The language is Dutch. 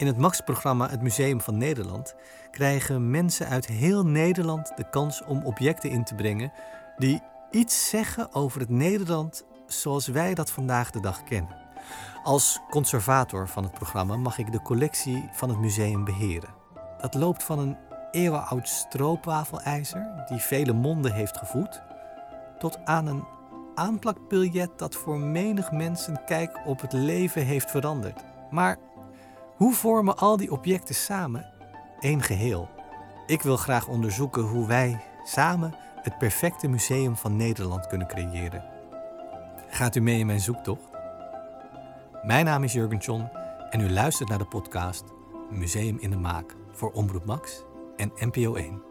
In het Max-programma Het Museum van Nederland krijgen mensen uit heel Nederland de kans om objecten in te brengen die iets zeggen over het Nederland zoals wij dat vandaag de dag kennen. Als conservator van het programma mag ik de collectie van het museum beheren. Dat loopt van een eeuwenoud stroopwafelijzer die vele monden heeft gevoed, tot aan een aanplakbiljet dat voor menig mens een kijk op het leven heeft veranderd. Maar hoe vormen al die objecten samen één geheel? Ik wil graag onderzoeken hoe wij samen het perfecte museum van Nederland kunnen creëren. Gaat u mee in mijn zoektocht? Mijn naam is Jurgen John en u luistert naar de podcast Museum in de Maak voor Omroep Max en NPO 1.